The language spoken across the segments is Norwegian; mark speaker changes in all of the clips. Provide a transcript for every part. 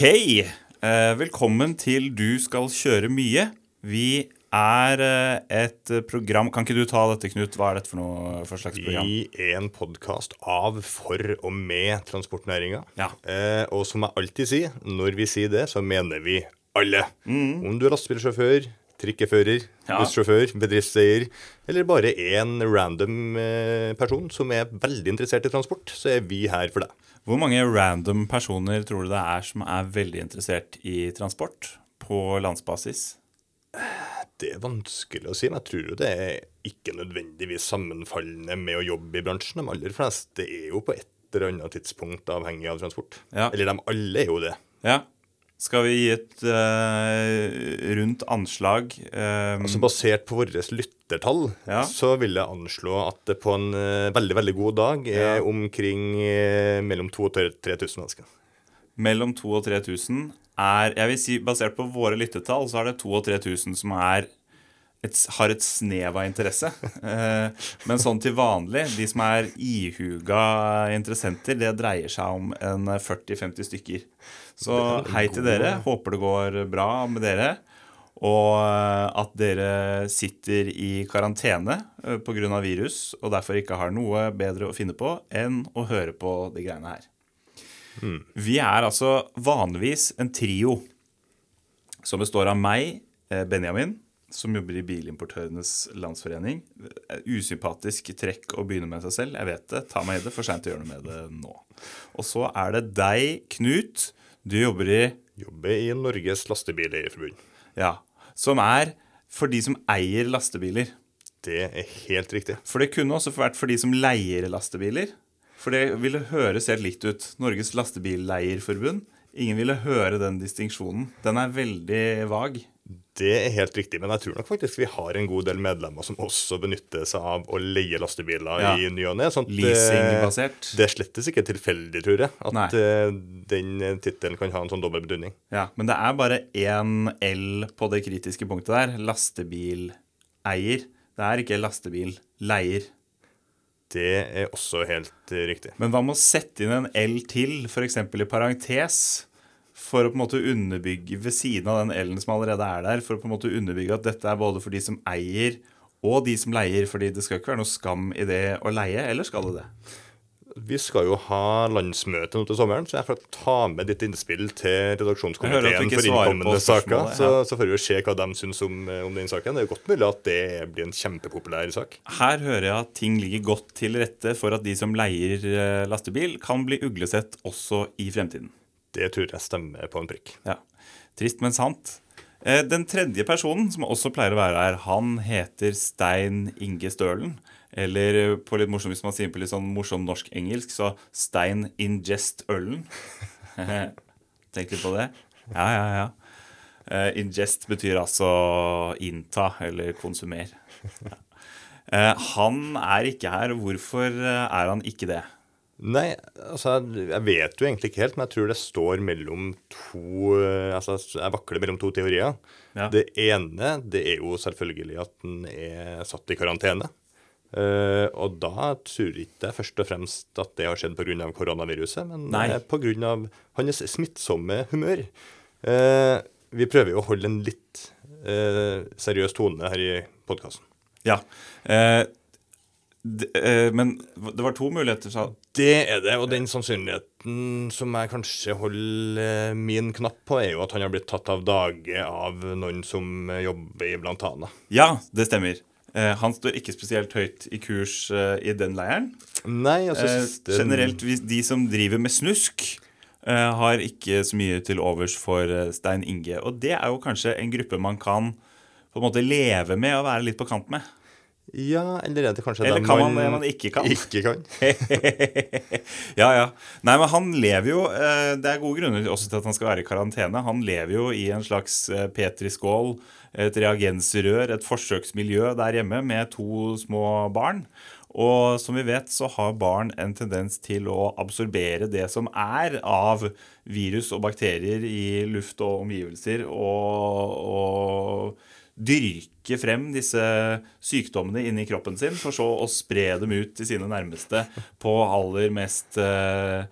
Speaker 1: Ok, eh, velkommen til Du skal kjøre mye. Vi er eh, et program Kan ikke du ta dette, Knut? Hva er dette for noe for slags program?
Speaker 2: Vi er en podkast av, for og med transportnæringa.
Speaker 1: Ja.
Speaker 2: Eh, og som jeg alltid sier, når vi sier det, så mener vi alle.
Speaker 1: Mm.
Speaker 2: Om du er lastebilsjåfør, trikkefører,
Speaker 1: Ja.
Speaker 2: bussjåfør, bedriftseier, eller bare en random eh, person som er veldig interessert i transport, så er vi her for deg.
Speaker 1: Hvor mange random personer tror du det er som er veldig interessert i transport på landsbasis?
Speaker 2: Det er vanskelig å si, men jeg tror jo det er ikke nødvendigvis sammenfallende med å jobbe i bransjen. De aller fleste er jo på et eller annet tidspunkt avhengig av transport.
Speaker 1: Ja.
Speaker 2: Eller de alle er jo det.
Speaker 1: Ja. Skal vi gi et uh, rundt anslag? Um,
Speaker 2: Altså Basert på våre lyttertall,
Speaker 1: Ja.
Speaker 2: så vil jeg anslå at det på en uh, veldig veldig god dag er
Speaker 1: Ja.
Speaker 2: omkring uh, mellom 2000 og 3000 mennesker.
Speaker 1: mellom 2000 og 3000 er Jeg vil si, basert på våre lyttetall, så er det 2000 og 3000 som er et, har et snev av interesse. Eh, men sånn til vanlig, de som er ihuga interessenter, det dreier seg om en 40-50 stykker. Så hei til dere. Håper det går bra med dere. Og eh, at dere sitter i karantene eh, pga. virus og derfor ikke har noe bedre å finne på enn å høre på de greiene her. Vi er altså vanligvis en trio som består av meg, eh, Benjamin, som jobber i Bilimportørenes Landsforening. Usympatisk trekk å begynne med seg selv, jeg vet det. Ta meg i det, for seint å gjøre noe med det nå. Og så er det deg, Knut. Du jobber i
Speaker 2: Jobber i Norges Lastebileierforbund.
Speaker 1: Ja. Som er for de som eier lastebiler.
Speaker 2: Det er helt riktig.
Speaker 1: For det kunne også vært for de som leier lastebiler. For det ville høres helt likt ut. Norges Lastebileierforbund. Ingen ville høre den distinksjonen. Den er veldig vag.
Speaker 2: Det er helt riktig, men jeg tror nok faktisk vi har en god del medlemmer som også benytter seg av å leie lastebiler
Speaker 1: Ja.
Speaker 2: i ny og ne. sånn eh,
Speaker 1: Leasingbasert.
Speaker 2: Det er slettes ikke tilfeldig, tror jeg, at
Speaker 1: Nei.
Speaker 2: eh, den tittelen kan ha en sånn dobbel betydning.
Speaker 1: Ja, Men det er bare én L på det kritiske punktet der. Lastebileier. Det er ikke lastebilleier.
Speaker 2: Det er også helt riktig.
Speaker 1: Men hva med å sette inn en L til, f.eks. i parentes, for å på en måte underbygge ved siden av den L-en som allerede er der, for å på en måte underbygge at dette er både for de som eier og de som leier, fordi det skal ikke være noe skam i det å leie, eller skal det det?
Speaker 2: Vi skal jo ha landsmøte nå til sommeren, så jeg får ta med ditt innspill til redaksjonskomiteen for innkommende saker. Så, så får vi jo se hva de syns om, eh, om den saken. Det er jo godt mulig at det blir en kjempepopulær sak.
Speaker 1: Her hører jeg at ting ligger godt til rette for at de som leier eh, lastebil, kan bli uglesett også i fremtiden.
Speaker 2: Det tror jeg stemmer på en prikk.
Speaker 1: Ja. Trist, men sant. Eh, Den tredje personen, som også pleier å være her, han heter Stein Inge Stølen. Eller eh, på litt morsom, hvis man sier på litt sånn morsom norsk-engelsk, så Stein Ingest Ølen. Tenk litt på det. Ja, ja, ja. Eh, ingest betyr altså innta eller konsumer. Han er ikke her. Hvorfor er han ikke det?
Speaker 2: Nei, altså jeg vet jo egentlig ikke helt, men jeg tror det står mellom to eh, Altså jeg vakler mellom to teorier.
Speaker 1: Ja.
Speaker 2: Det ene det er jo selvfølgelig at den er satt i karantene. Eh, og da tror ikke jeg først og fremst at det har skjedd pga. koronaviruset, men uh, pga. hans smittsomme humør. Eh, vi prøver jo å holde en litt eh, seriøs tone her i podkasten.
Speaker 1: Ja. Eh, d eh, men det var to muligheter, sa
Speaker 2: Det er det, og den sannsynligheten som jeg kanskje holder eh, min knapp på, er jo at han har blitt tatt av dage av noen som jobber i Blantana.
Speaker 1: Ja, det stemmer. Eh, han står ikke spesielt høyt i kurs i den leiren.
Speaker 2: Nei, altså
Speaker 1: Eh, generelt, de som driver med snusk, eh, har ikke så mye til overs for Stein Inge. Og det er jo kanskje en gruppe man kan på en måte leve med og være litt på kant med.
Speaker 2: Ja, eller er det kanskje
Speaker 1: Eller kan man det man ikke kan?
Speaker 2: Ikke kan.
Speaker 1: ja, ja. Nei, men han lever jo eh, Det er gode grunner også til at han skal være i karantene. Han lever jo i en slags eh, petriskål, et reagensrør, et forsøksmiljø der hjemme med to små barn. Og som vi vet, så har barn en tendens til å absorbere det som er av virus og bakterier i luft og omgivelser, og, og dyrke frem disse sykdommene inni kroppen sin, for så å spre dem ut til sine nærmeste på aller mest eh,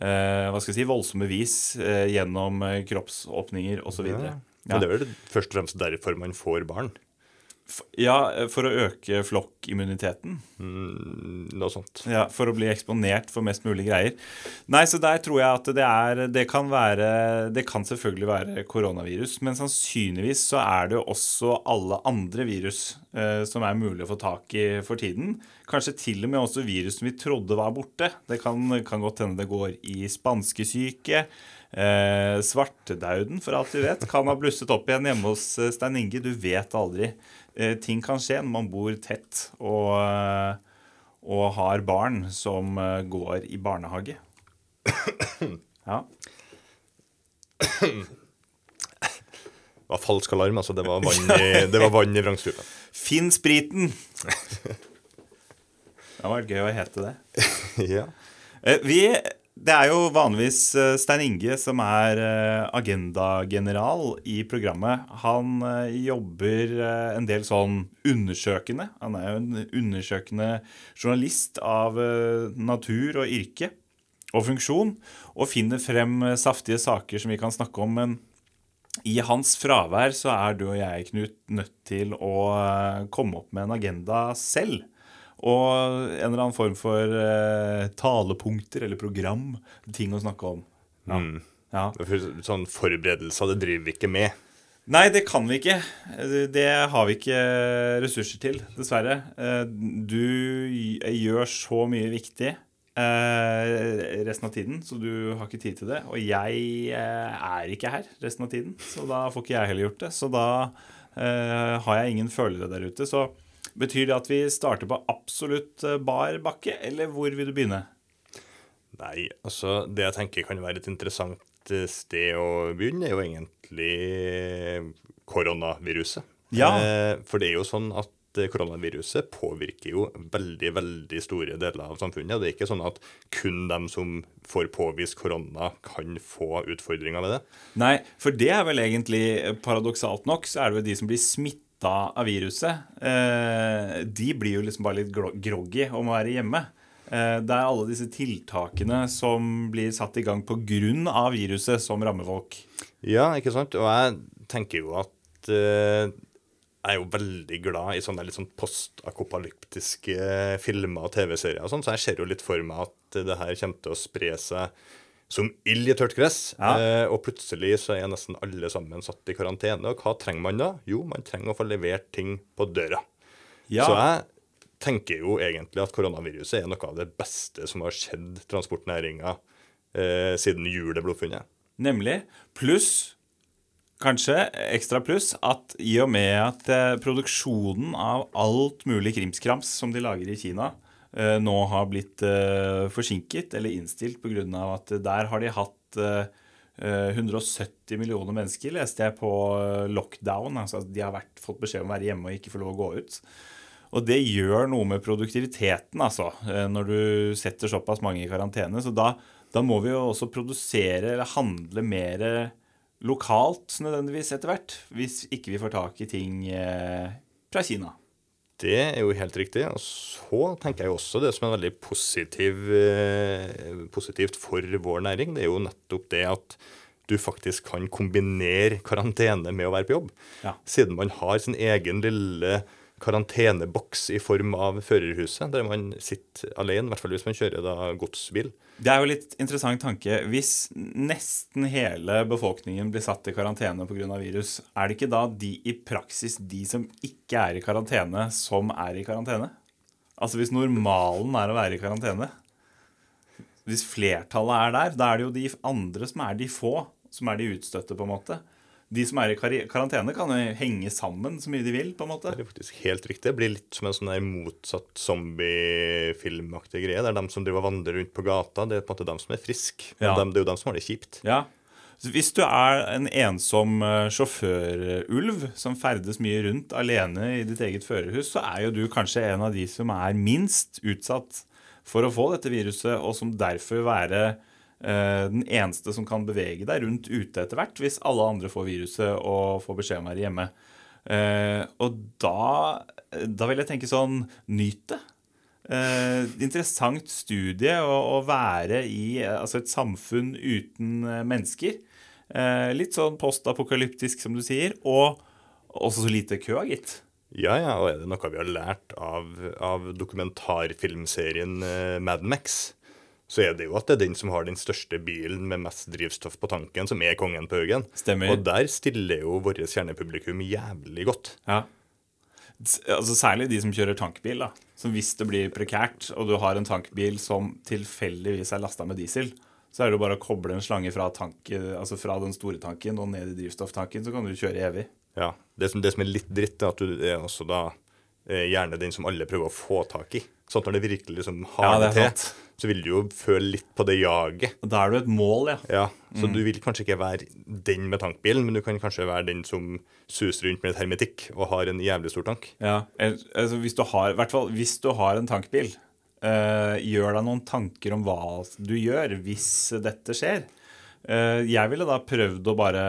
Speaker 1: eh, hva skal jeg si, voldsomme vis eh, gjennom kroppsåpninger osv.
Speaker 2: Ja.
Speaker 1: Ja.
Speaker 2: Det er vel først og fremst derfor man får barn.
Speaker 1: Ja, eh, for å øke flokkimmuniteten.
Speaker 2: Mm, noe sånt.
Speaker 1: Ja, For å bli eksponert for mest mulig greier. Nei, så der tror jeg at det er Det kan være Det kan selvfølgelig være koronavirus, men sannsynligvis så er det jo også alle andre virus som er mulig å få tak i for tiden. Kanskje til og med også virus som vi trodde var borte. Det kan, kan godt hende det går i spanskesyke. Eh, svartedauden, for alt vi vet, kan ha blusset opp igjen hjemme hos eh, Stein Inge. Du vet aldri. Eh, ting kan skje når man bor tett og, eh, og har barn som eh, går i barnehage. Ja.
Speaker 2: Det var falsk alarm, altså. Det var vann i, var i vrangstrupen.
Speaker 1: Finn spriten! Det hadde vært gøy å hete det.
Speaker 2: ja.
Speaker 1: Eh, Vi, det er jo vanligvis eh, Stein Inge som er eh, agendageneral i programmet. Han jobber en del sånn undersøkende. Han er jo en undersøkende journalist av natur og yrke og funksjon, og finner frem saftige saker som vi kan snakke om. Men i hans fravær så er du og jeg, Knut, nødt til å eh, komme opp med en agenda selv. Og en eller annen form for eh, talepunkter eller program. Ting å snakke om. Ja.
Speaker 2: Mm.
Speaker 1: ja.
Speaker 2: Sånn forberedelser, det driver vi ikke med.
Speaker 1: Nei, det kan vi ikke. Det har vi ikke ressurser til, dessverre. Eh, Du gjør så mye viktig resten av tiden, så du har ikke tid til det. Og jeg eh, er ikke her resten av tiden, så da får ikke jeg heller gjort det. Så da eh, har jeg ingen følere der ute. Så betyr det at vi starter på absolutt eh, bar bakke, eller hvor vil du begynne?
Speaker 2: Nei, altså det jeg tenker kan være et interessant eh, sted å begynne, er jo egentlig eh, koronaviruset.
Speaker 1: Ja.
Speaker 2: Eh, for det er jo sånn at eh, koronaviruset påvirker jo veldig, veldig store deler av samfunnet. Og det er ikke sånn at kun dem som får påvist korona, kan få utfordringer med det.
Speaker 1: Nei, for det er vel egentlig paradoksalt nok, så er det jo de som blir smitta av viruset. Eh, de blir jo liksom bare litt groggy om å være hjemme. Eh, det er alle disse tiltakene som blir satt i gang pga. viruset, som rammer folk.
Speaker 2: Ja, ikke sant? Og jeg tenker jo at eh, er jo veldig glad i sånne litt sånn postakopalyptiske eh, filmer og TV-serier og sånn, så jeg ser jo litt for meg at det her kommer til å spre seg som ild i tørt gress.
Speaker 1: Ja.
Speaker 2: Eh, og plutselig så er nesten alle sammen satt i karantene. Og hva trenger man da? Jo, man trenger å få levert ting på døra.
Speaker 1: Ja,
Speaker 2: Så jeg tenker jo egentlig at koronaviruset er noe av det beste som har skjedd transportnæringa eh, siden julet ble oppfunnet.
Speaker 1: Nemlig. Pluss, kanskje ekstra pluss, at i og med at eh, produksjonen av alt mulig krimskrams som de lager i Kina, eh, nå har blitt eh, forsinket eller innstilt pga. at der har de hatt eh, eh, 170 millioner mennesker, leste jeg på lockdown. Altså at de har vært, fått beskjed om å være hjemme og ikke få lov å gå ut. Og det gjør noe med produktiviteten, altså, når du setter såpass mange i karantene. Så da, da må vi jo også produsere eller handle mer lokalt nødvendigvis etter hvert. Hvis ikke vi får tak i ting eh, fra Kina.
Speaker 2: Det er jo helt riktig. Og så tenker jeg også det som er veldig positiv, eh, positivt for vår næring, det er jo nettopp det at du faktisk kan kombinere karantene med å være på jobb.
Speaker 1: Ja.
Speaker 2: Siden man har sin egen lille karanteneboks i form av førerhuset, der man sitter alene, i hvert fall hvis man kjører da godsbil.
Speaker 1: Det er jo litt interessant tanke. Hvis nesten hele befolkningen blir satt i karantene pga. virus, er det ikke da de i praksis de som ikke er i karantene, som er i karantene? Altså hvis normalen er å være i karantene. Hvis flertallet er der, da er det jo de andre som er de få, som er de utstøtte, på en måte. De som er i kar- karantene, kan jo henge sammen så mye de vil, på en måte.
Speaker 2: Det er faktisk helt riktig. Det blir litt som en sånn der motsatt zombiefilmaktig greie. Det er dem som driver og vandrer rundt på gata. Det er på en måte dem som er friske.
Speaker 1: Ja.
Speaker 2: dem, det er jo dem som har det kjipt.
Speaker 1: Ja. Hvis du er en ensom eh, sjåførulv som ferdes mye rundt alene i ditt eget førerhus, så er jo du kanskje en av de som er minst utsatt for å få dette viruset, og som derfor vil være den eneste som kan bevege deg rundt ute etter hvert, hvis alle andre får viruset og får beskjed om å være hjemme. Eh, og da, da vil jeg tenke sånn Nyt det. eh, interessant studie å, å være i eh, altså et samfunn uten eh, mennesker. Eh, litt sånn postapokalyptisk, som du sier, og også så lite kø, gitt.
Speaker 2: Ja, ja, og er det noe vi har lært av, av dokumentarfilmserien eh, Mad Max, så er det jo at det er den som har den største bilen med mest drivstoff på tanken, som er kongen på Haugen.
Speaker 1: Stemmer.
Speaker 2: Og der stiller jo vårt kjernepublikum jævlig godt.
Speaker 1: Ja. Altså Særlig de som kjører tankbil. da Som Hvis det blir prekært, og du har en tankbil som tilfeldigvis er lasta med diesel, så er det jo bare å koble en slange fra, tanken, altså fra den store tanken og ned i drivstofftanken, så kan du kjøre evig.
Speaker 2: Ja, Det som, det som er litt dritt, er at du er også da gjerne den som alle prøver å få tak i. Sånn at når det virkelig liksom har
Speaker 1: Ja, det
Speaker 2: til, så vil du jo føle litt på det jaget.
Speaker 1: Da er du et mål, ja.
Speaker 2: Ja, Så
Speaker 1: Mm.
Speaker 2: du vil kanskje ikke være den med tankbilen, men du kan kanskje være den som suser rundt med et hermetikk og har en jævlig stor tank.
Speaker 1: ja. Altså, hvis du har, fall hvis du har en tankbil, eh, gjør deg noen tanker om hva du gjør hvis dette skjer. Uh, jeg ville da prøvd å bare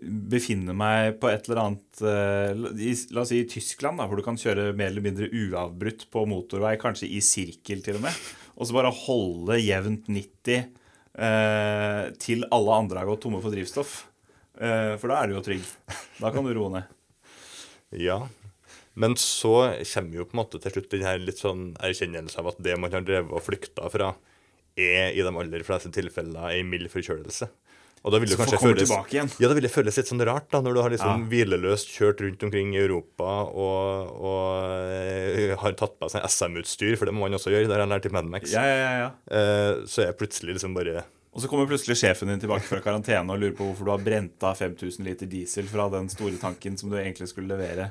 Speaker 1: befinne meg på et eller annet eh, La oss si i Tyskland, da, hvor du kan kjøre mer eller mindre uavbrutt på motorvei, kanskje i sirkel til og med, og så bare holde jevnt 90 eh, til alle andre har gått tomme for drivstoff. Eh, for da er du jo trygg. Da kan du roe ned.
Speaker 2: Ja. Men så kommer jo på en måte til slutt den her litt sånn erkjennelse av at det man har drevet og flykta fra, er i de aller fleste tilfeller ei mild forkjølelse. Og da vil det kanskje føles. Ja, da vil det føles litt sånn rart da, når du har liksom
Speaker 1: Ja.
Speaker 2: hvileløst kjørt rundt omkring i Europa og, og eh, har tatt på seg SM-utstyr, for det må man også gjøre, Der har jeg lært i Madmax.
Speaker 1: Ja, ja, ja, ja.
Speaker 2: Eh, så er jeg plutselig liksom bare
Speaker 1: Og så kommer plutselig sjefen din tilbake fra karantene og lurer på hvorfor du har brent av 5000 liter diesel fra den store tanken som du egentlig skulle levere.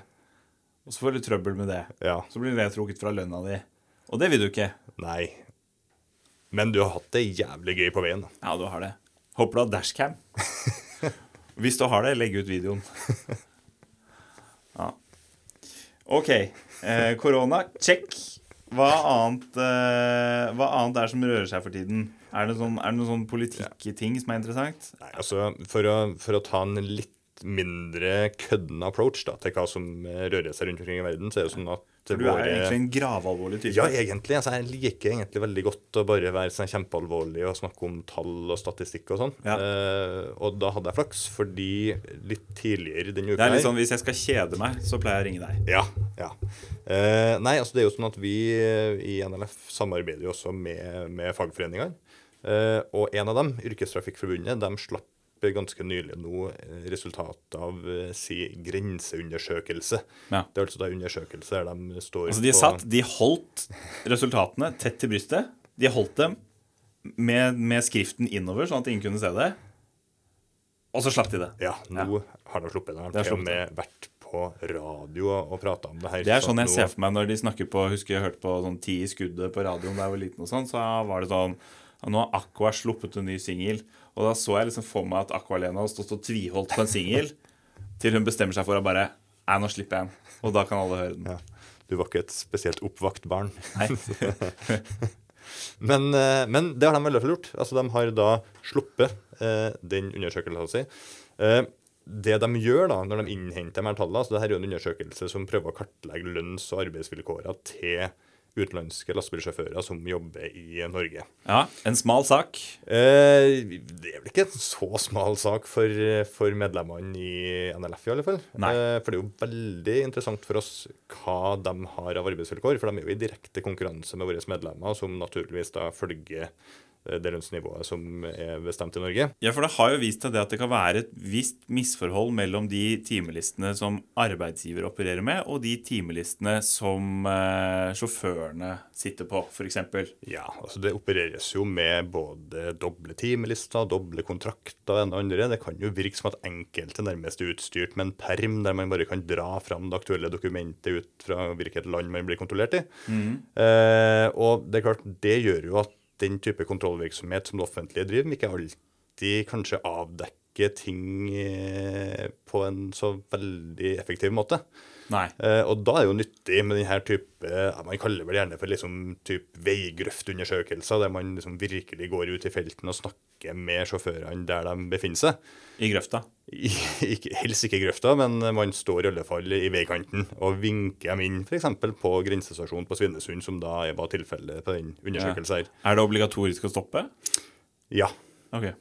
Speaker 1: Og så får du trøbbel med det.
Speaker 2: Ja,
Speaker 1: Så blir det trukket fra lønna di. Og det vil du ikke.
Speaker 2: nei. Men du har hatt det jævlig gøy på veien.
Speaker 1: Ja, du har det. Håper du har dashcam. Hvis du har det, legg ut videoen. Ja. OK. Eh, korona, check. Hva annet, eh, hva annet er som rører seg for tiden? Er det, sånn, det noen sånn politikkting som er interessant?
Speaker 2: Nei, altså, for å, for å ta en litt mindre kødden approach da, til hva som eh, rører seg rundt omkring i verden, så er det sånn at
Speaker 1: For du er jo egentlig en gravalvorlig type.
Speaker 2: Ja, egentlig. Altså, jeg liker egentlig veldig godt å bare være sånn kjempealvorlig og snakke om tall og statistikk og sånn.
Speaker 1: Ja.
Speaker 2: Uh, og da hadde jeg flaks, fordi litt tidligere den uka
Speaker 1: Det er litt sånn, Hvis jeg skal kjede meg, så pleier jeg å ringe deg.
Speaker 2: Ja. ja. Uh, nei, altså det er jo sånn at vi eh, i NLF samarbeider jo også med, med fagforeningene. Uh, og en av dem, Yrkestrafikkforbundet, de slapp ganske nylig nå eh, resultatet av eh, si grenseundersøkelse.
Speaker 1: Ja.
Speaker 2: Det er altså da der de står
Speaker 1: Altså De
Speaker 2: på
Speaker 1: satt, de holdt resultatene tett til brystet. De holdt dem med, med skriften innover, sånn at ingen kunne se det. Og så slapp de det.
Speaker 2: Ja, nå har de sluppet det. De har til og med vært på radio og, prata om det her.
Speaker 1: Det er sånn jeg ser for meg når de snakker på Husker jeg hørte på sånn Ti i skuddet på radioen da jeg var liten, og sånn, så var det sånn ja, Nå har Aqua sluppet en ny singel. Og da så jeg liksom for meg at Aqua-Lena har stått og tviholdt på en singel til hun bestemmer seg for å bare Nei, nå slipper jeg den. Og da kan alle høre den.
Speaker 2: Ja. Du var ikke et spesielt oppvakt barn.
Speaker 1: Nei.
Speaker 2: Men, eh, men det har de i hvert fall gjort. Altså, de har da sluppet eh, den undersøkelsen sin. Eh, det de gjør da, når de innhenter de her tallene altså det her er jo en undersøkelse som prøver å kartlegge lønns- og arbeidsvilkårene til utenlandske lastebilsjåfører som jobber i Norge.
Speaker 1: Ja, en smal sak.
Speaker 2: Eh, det er vel ikke en så smal sak for, for medlemmene i NLF, i alle fall. Eh, for det er jo veldig interessant for oss hva de har av arbeidsvilkår. For de er jo i direkte konkurranse med våre medlemmer, som naturligvis da følger det lønnsnivået som er bestemt i Norge.
Speaker 1: Ja, for det har jo vist seg det at det kan være et visst misforhold mellom de timelistene som arbeidsgiver opererer med, og de timelistene som eh, sjåførene sitter på, f.eks.
Speaker 2: Ja, altså Det opereres jo med både doble timelister, doble kontrakter og det andre. Det kan jo virke som at enkelte nærmest er utstyrt med en perm der man bare kan dra fram det aktuelle dokumentet ut fra hvilket land man blir kontrollert i. Eh, og det er klart, det gjør jo at den type kontrollvirksomhet som det offentlige driver ikke alltid kanskje avdekker ting eh, på en så veldig effektiv måte.
Speaker 1: Nei.
Speaker 2: Eh, og da er det jo nyttig med denne type ja, Man kaller det vel gjerne for liksom type veigrøftundersøkelser, der man liksom virkelig går ut i felten og snakker med sjåførene der de befinner seg.
Speaker 1: I grøfta.
Speaker 2: I, ikke, helst ikke i grøfta, men man står i alle fall i veikanten og vinker dem inn, f.eks. på grensestasjonen på Svinesund, som da var tilfellet på den undersøkelsen her.
Speaker 1: Er det obligatorisk å stoppe?
Speaker 2: Ja.
Speaker 1: Ok.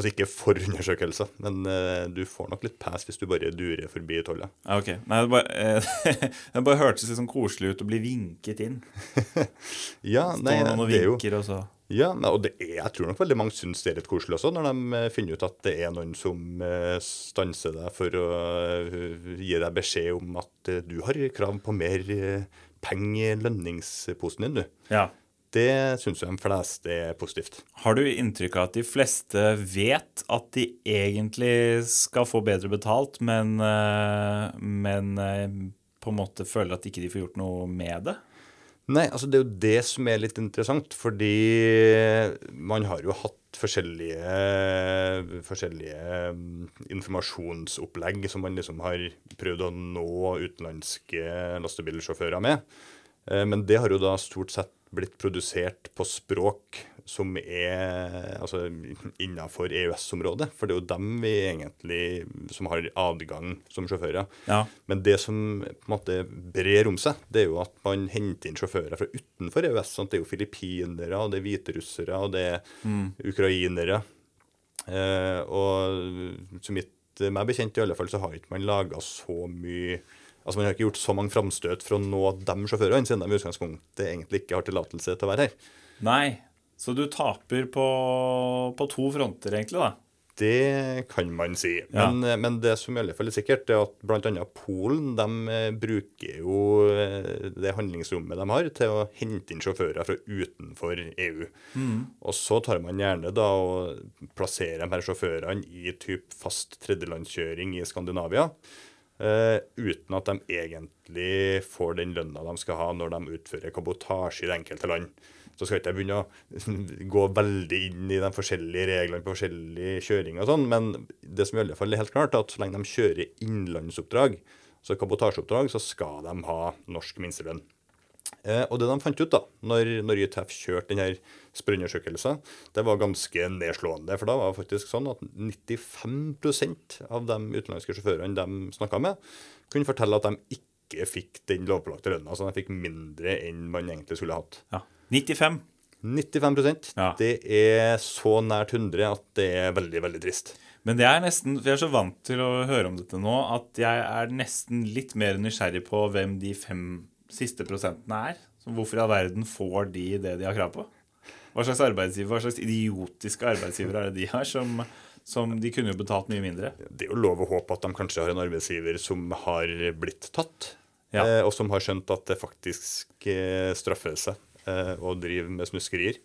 Speaker 2: Altså ikke for undersøkelser, men uh, du får nok litt pass hvis du bare durer forbi tollet.
Speaker 1: Ja, ok. Nei, det bare, eh, det bare hørtes litt sånn koselig ut å bli vinket inn.
Speaker 2: Ja, nei,
Speaker 1: Står noen og
Speaker 2: det er jo
Speaker 1: og så
Speaker 2: Ja, og det er, jeg tror nok veldig mange syns det er litt koselig også, når de eh, finner ut at det er noen som eh, stanser deg for å gi deg beskjed om at du har krav på mer penger i lønningsposen din, du.
Speaker 1: Ja.
Speaker 2: Det syns jo de fleste er positivt.
Speaker 1: Har du inntrykk av at de fleste vet at de egentlig skal få bedre betalt, men, eh, men eh, på en måte føler at ikke de får gjort noe med det?
Speaker 2: Nei, altså det er jo det som er litt interessant, fordi man har jo hatt forskjellige, forskjellige mm, informasjonsopplegg som man liksom har prøvd å nå utenlandske lastebilsjåfører med. Eh, Men det har jo da stort sett blitt produsert på språk som er altså, innafor EØS-området. For det er jo dem vi egentlig som har adgang som sjåfører.
Speaker 1: Ja.
Speaker 2: Men det som på en måte brer om seg, det er jo at man henter inn sjåfører fra utenfor EØS. Sant? Det er jo filippinere, og det er hviterussere, og det er ukrainere. Eh, og så mitt, meg bekjent i alle fall, så har ikke man laga så mye Altså Man har ikke gjort så mange framstøt for å nå de sjåførene, siden de i utgangspunktet egentlig ikke har tillatelse til å være her.
Speaker 1: Nei. Så du taper på, på to fronter, egentlig, da.
Speaker 2: Det kan man si.
Speaker 1: Ja.
Speaker 2: Men, men det som i alle fall er sikkert, er at bl.a. Polen de eh, bruker jo eh, det handlingsrommet de har, til å hente inn sjåfører fra utenfor EU. Og så tar man gjerne da og plasserer de her sjåførene i typ fast tredjelandskjøring i Skandinavia. Eh, uten at de egentlig får den lønna de skal ha når de utfører kabotasje i det enkelte land. Så skal ikke jeg begynne å gå veldig inn i de forskjellige reglene på forskjellig kjøring og sånn, men det som i alle fall er helt klart, er at så lenge de kjører innenlandsoppdrag, så kabotasjeoppdrag, så skal de ha norsk minstelønn. Eh, og det de fant ut da, når, når YTF kjørte denne spørreundersøkelsen, det var ganske nedslående. For da var det faktisk sånn at 95 av de utenlandske sjåførene de snakka med, kunne fortelle at de ikke fikk den lovpålagte lønna. Så de fikk mindre enn man egentlig skulle hatt.
Speaker 1: Ja. 95.
Speaker 2: 95
Speaker 1: Ja.
Speaker 2: Det er så nært 100 at det er veldig, veldig trist.
Speaker 1: Men det er nesten, for jeg er så vant til å høre om dette nå, at jeg er nesten litt mer nysgjerrig på hvem de fem siste prosentene er. Så hvorfor i all verden får de det de har krav på? Hva slags arbeidsgiver, hva slags idiotiske arbeidsgivere er det de har, som, som de kunne jo betalt mye mindre?
Speaker 2: Det er jo lov å håpe at de kanskje har en arbeidsgiver som har blitt tatt,
Speaker 1: Ja.
Speaker 2: eh, og som har skjønt at det faktisk eh, straffer seg eh, å drive med snuskerier.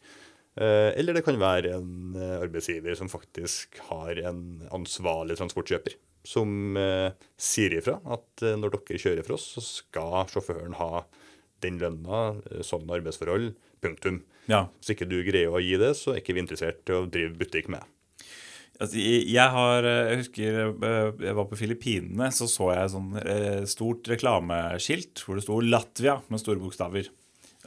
Speaker 2: Eh, eller det kan være en eh, arbeidsgiver som faktisk har en ansvarlig transportkjøper, som eh, sier ifra at når dere kjører for oss, så skal sjåføren ha den lønna, sånn arbeidsforhold, punktum.
Speaker 1: Ja.
Speaker 2: Hvis ikke du greier å gi det, så er ikke vi interessert i å drive butikk med.
Speaker 1: Altså, jeg har Jeg husker jeg var på Filippinene, så så jeg sånn stort reklameskilt hvor det sto 'Latvia' med store bokstaver.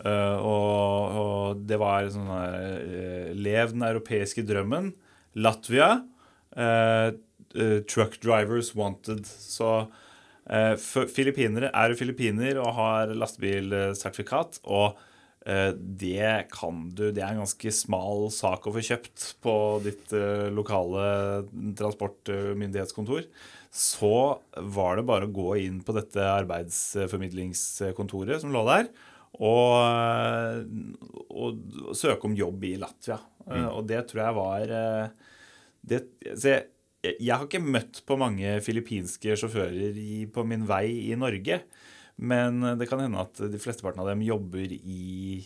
Speaker 1: Eh, og, og det var sånn uh, 'Lev den europeiske drømmen'. Latvia. Uh, 'Truck drivers wanted'. Så filippinere er jo filippiner og har lastebilsertifikat. Og det kan du Det er en ganske smal sak å få kjøpt på ditt lokale transportmyndighetskontor. Så var det bare å gå inn på dette arbeidsformidlingskontoret som lå der, og, og søke om jobb i Latvia. Mm. Og det tror jeg var eh, det, så jeg, har ikke møtt på mange filippinske sjåfører i, på min vei i Norge. Men det kan hende at de flesteparten av dem jobber i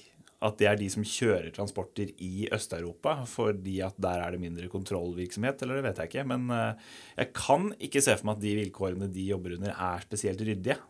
Speaker 1: At det er de som kjører transporter i Øst-Europa, fordi at der er det mindre kontrollvirksomhet, eller det vet jeg ikke. Men eh, jeg kan ikke se for meg at de vilkårene de jobber under, er spesielt ryddige.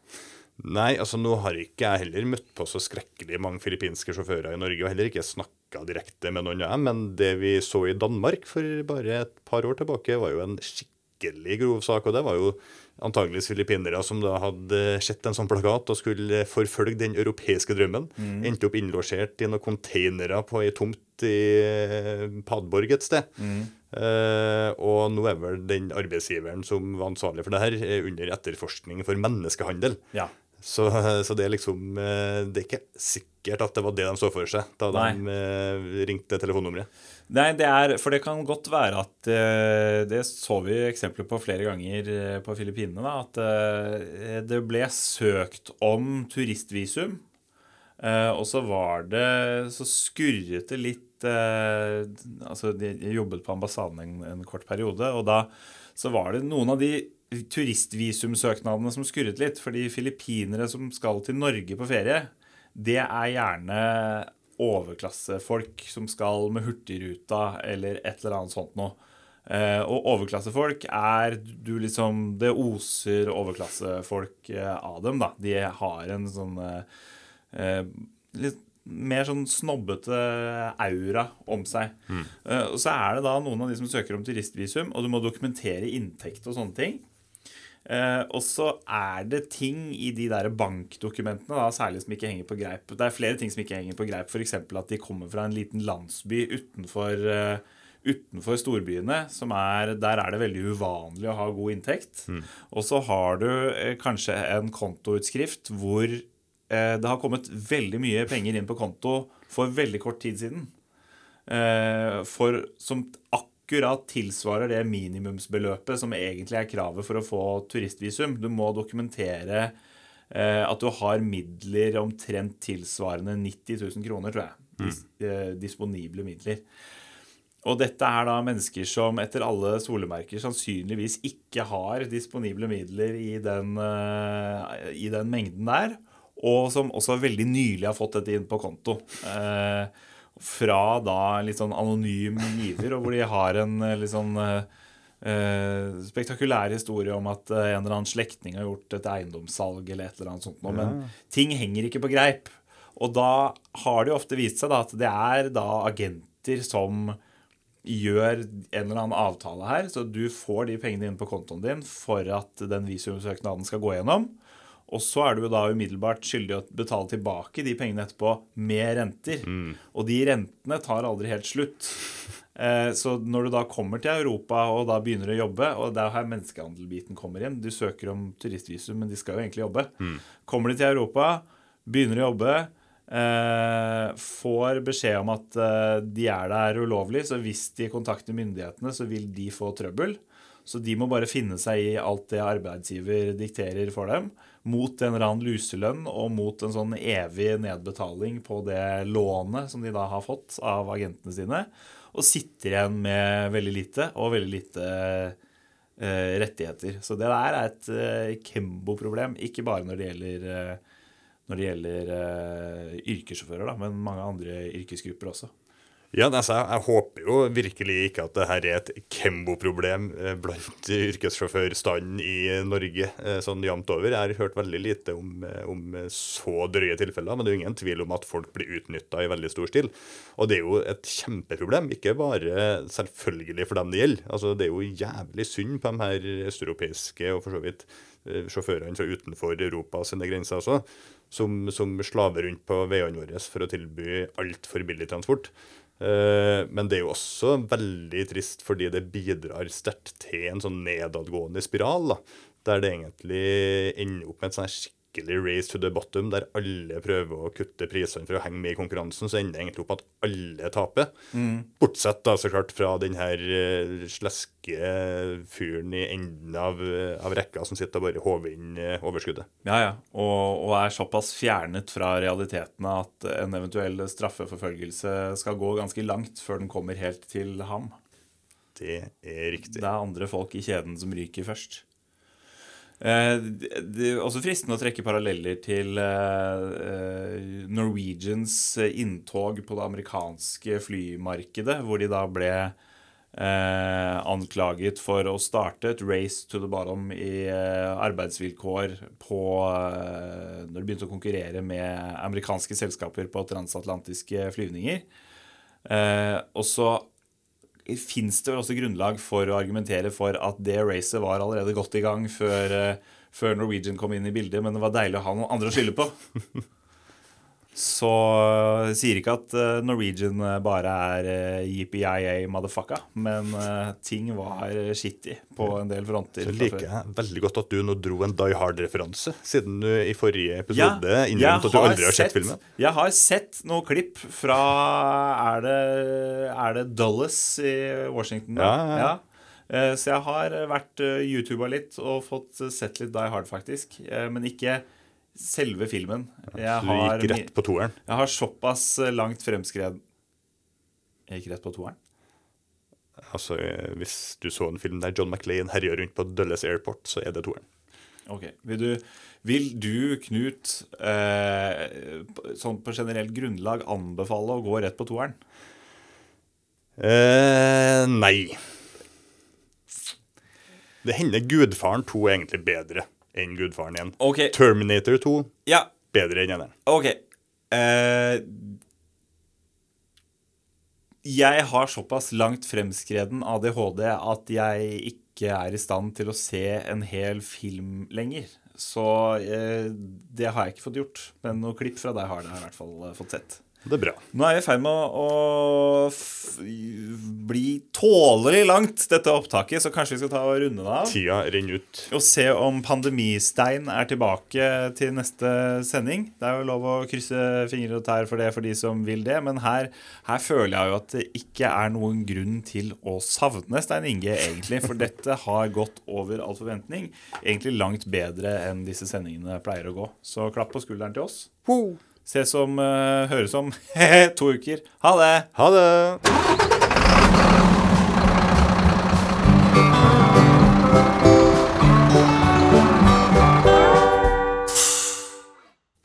Speaker 2: Nei, altså nå har ikke jeg heller møtt på så skrekkelig mange filippinske sjåfører i Norge, og heller ikke snakka direkte med noen av dem, men det vi så i Danmark for bare et par år tilbake, var jo en skikkelig grov sak, og det var jo antageligvis filippinere som da hadde sett en sånn plakat og skulle forfølge den europeiske drømmen. Mm. Endte opp innlosjert i noen containere på ei tomt i eh, Padborg et sted. Mm. Uh, og nå er vel den arbeidsgiveren som var ansvarlig for det her, under etterforskning for menneskehandel. Ja. Så, så, det er liksom eh, Det er ikke sikkert at det var det de så for seg da Nei. de uh, ringte telefonnummeret.
Speaker 1: Nei, det er, for det kan godt være at uh, Det så vi eksempler på flere ganger på Filippinene. At det ble søkt om turistvisum, og så var det Så skurret det litt Altså, de jobbet på ambassaden en, en kort periode, og da så var det noen av de turistvisumsøknadene som skurret litt. Fordi filippinere som skal til Norge på ferie, det er gjerne overklassefolk som skal med Hurtigruta eller et eller annet sånt noe. Eh, og overklassefolk er du liksom Det oser overklassefolk eh, av dem, da. De har en sånn eh, litt mer sånn snobbete aura om seg. Mm. Og så er det da noen av de som søker om turistvisum, og du må dokumentere inntekt og sånne ting. Uh, og så er det ting i de der bankdokumentene da, særlig som ikke henger på greip. Det er flere ting som ikke henger på greip, f.eks. at de kommer fra en liten landsby utenfor, uh, utenfor storbyene. Er, der er det veldig uvanlig å ha god inntekt. Mm. Og så har du uh, kanskje en kontoutskrift hvor uh, det har kommet veldig mye penger inn på konto for veldig kort tid siden. for som akkurat tilsvarer det minimumsbeløpet som egentlig er kravet for å få turistvisum. Du må dokumentere eh, at du har midler omtrent tilsvarende 90 000 kroner, tror jeg. Mm. Eh, disponible midler. Og dette er da mennesker som etter alle solemerker sannsynligvis ikke har disponible midler i den, i den mengden der, og som også veldig nylig har fått dette inn på konto. Eh, fra da litt sånn anonym giver, og hvor de har en eh, litt sånn eh, spektakulær historie om at uh, en eller annen slektning har gjort et eiendomssalg eller et eller annet sånt noe. Men ting henger ikke på greip. Og da har det jo ofte vist seg da, at det er da agenter som gjør en eller annen avtale her, så du får de pengene inn på kontoen din for at den visumsøknaden skal gå gjennom. Og så er du da umiddelbart skyldig å betale tilbake de pengene etterpå med renter. Mm. Og de rentene tar aldri helt slutt. Eh, så når du da kommer til Europa og da begynner å jobbe, og det er her menneskehandelbiten kommer inn Du søker om turistvisum, men de skal jo egentlig jobbe. Mm. Kommer de til Europa, begynner å jobbe, eh, får beskjed om at eh, de er der ulovlig, så hvis de kontakter myndighetene, så vil de få trøbbel. Så de må bare finne seg i alt det arbeidsgiver dikterer for dem, mot en eller annen luselønn og mot en sånn evig nedbetaling på det lånet som de da har fått av agentene sine, og sitter igjen med veldig lite og veldig lite eh, rettigheter. Så det der er et eh, Kembo-problem, ikke bare når det gjelder, eh, når det gjelder eh, yrkessjåfører, men mange andre yrkesgrupper også.
Speaker 2: Ja, altså, Jeg håper jo virkelig ikke at det her er et Kembo-problem eh, blant yrkessjåførstanden i Norge eh, sånn jevnt over. Jeg har hørt veldig lite om, eh, om, så drøye tilfeller, men det er jo ingen tvil om at folk blir utnytta i veldig stor stil. Og det er jo et kjempeproblem, ikke bare selvfølgelig for dem det gjelder. Altså, Det er jo jævlig synd på de her østeuropeiske og for så vidt sjåførene fra utenfor Europa sine grenser også, som, som slaver rundt på veiene våre for å tilby altfor billig transport. Eh, men det er jo også veldig trist fordi det bidrar sterkt til en sånn nedadgående spiral. da, Der det egentlig ender opp med et sånn skikkelig race to the bottom, der alle prøver å kutte prisene for å henge med i konkurransen, så ender det egentlig opp at alle taper. Mm. Bortsett da så klart fra den her uh, sleske fyren i enden av, uh, av, rekka som sitter og bare håver inn uh, overskuddet.
Speaker 1: Ja, ja. Og, og, er såpass fjernet fra realitetene at en eventuell straffeforfølgelse skal gå ganske langt før den kommer helt til ham.
Speaker 2: Det er riktig.
Speaker 1: Det er andre folk i kjeden som ryker først. Eh, det er også fristende å trekke paralleller til eh, Norwegians inntog på det amerikanske flymarkedet, hvor de da ble eh, anklaget for å starte et race to the bottom i eh, arbeidsvilkår på eh, Når de begynte å konkurrere med amerikanske selskaper på transatlantiske flyvninger. Eh, og så fins det vel også grunnlag for å argumentere for at det racet var allerede godt i gang før, eh, før Norwegian kom inn i bildet, men det var deilig å ha noen andre å skylde på. Så øh, sier ikke at øh, Norwegian øh, bare er JPIA yippee-yay motherfucka, men ting var skittig på en del fronter.
Speaker 2: Så liker jeg veldig godt at du nå dro en Die Hard-referanse, siden du i forrige episode
Speaker 1: ja,
Speaker 2: innrømte at du aldri har sett filmen.
Speaker 1: Jeg har sett noen klipp fra Er det, er det Dulles i Washington? da?
Speaker 2: Ja, ja, ja.
Speaker 1: Eh, Så jeg har vært YouTuba litt og fått sett litt Die Hard, faktisk. Eh, Men ikke selve filmen. Jeg
Speaker 2: du
Speaker 1: har,
Speaker 2: gikk rett på toeren.
Speaker 1: jeg har såpass eh, langt fremskred Jeg gikk rett på toeren?
Speaker 2: Altså, eh, Hvis du så en film der John McLean herjer rundt på Dulles Airport, så er det toeren.
Speaker 1: Ok. Vil du, vil du Knut, eh, sånn på generelt grunnlag anbefale å gå rett på toeren?
Speaker 2: Eh, nei. Det hender Gudfaren 2 er egentlig bedre enn Gudfaren 1.
Speaker 1: Ok.
Speaker 2: Terminator 2
Speaker 1: Ja,
Speaker 2: bedre enn eneren.
Speaker 1: ok. Uh, jeg har såpass langt fremskreden ADHD at jeg ikke er i stand til å se en hel film lenger. Så uh, det har jeg ikke fått gjort. Men noen klipp fra deg har jeg i hvert fall eh, fått sett.
Speaker 2: Det er bra.
Speaker 1: Nå er vi i ferd med å, å f bli tålelig langt, dette opptaket, så kanskje vi skal ta og runde det av.
Speaker 2: Tida renner ut.
Speaker 1: Og se om Pandemistein er tilbake til neste sending. Det er jo lov å krysse fingre og tær for det for de som vil det, men her, her føler jeg jo at det ikke er noen grunn til å savne Stein Inge, egentlig. For dette har gått over all forventning. Egentlig langt bedre enn disse sendingene pleier å gå. Så klapp på skulderen til oss. Ses om, uh, høres om to uker. Ha det!
Speaker 2: Ha det!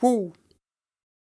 Speaker 2: Woo.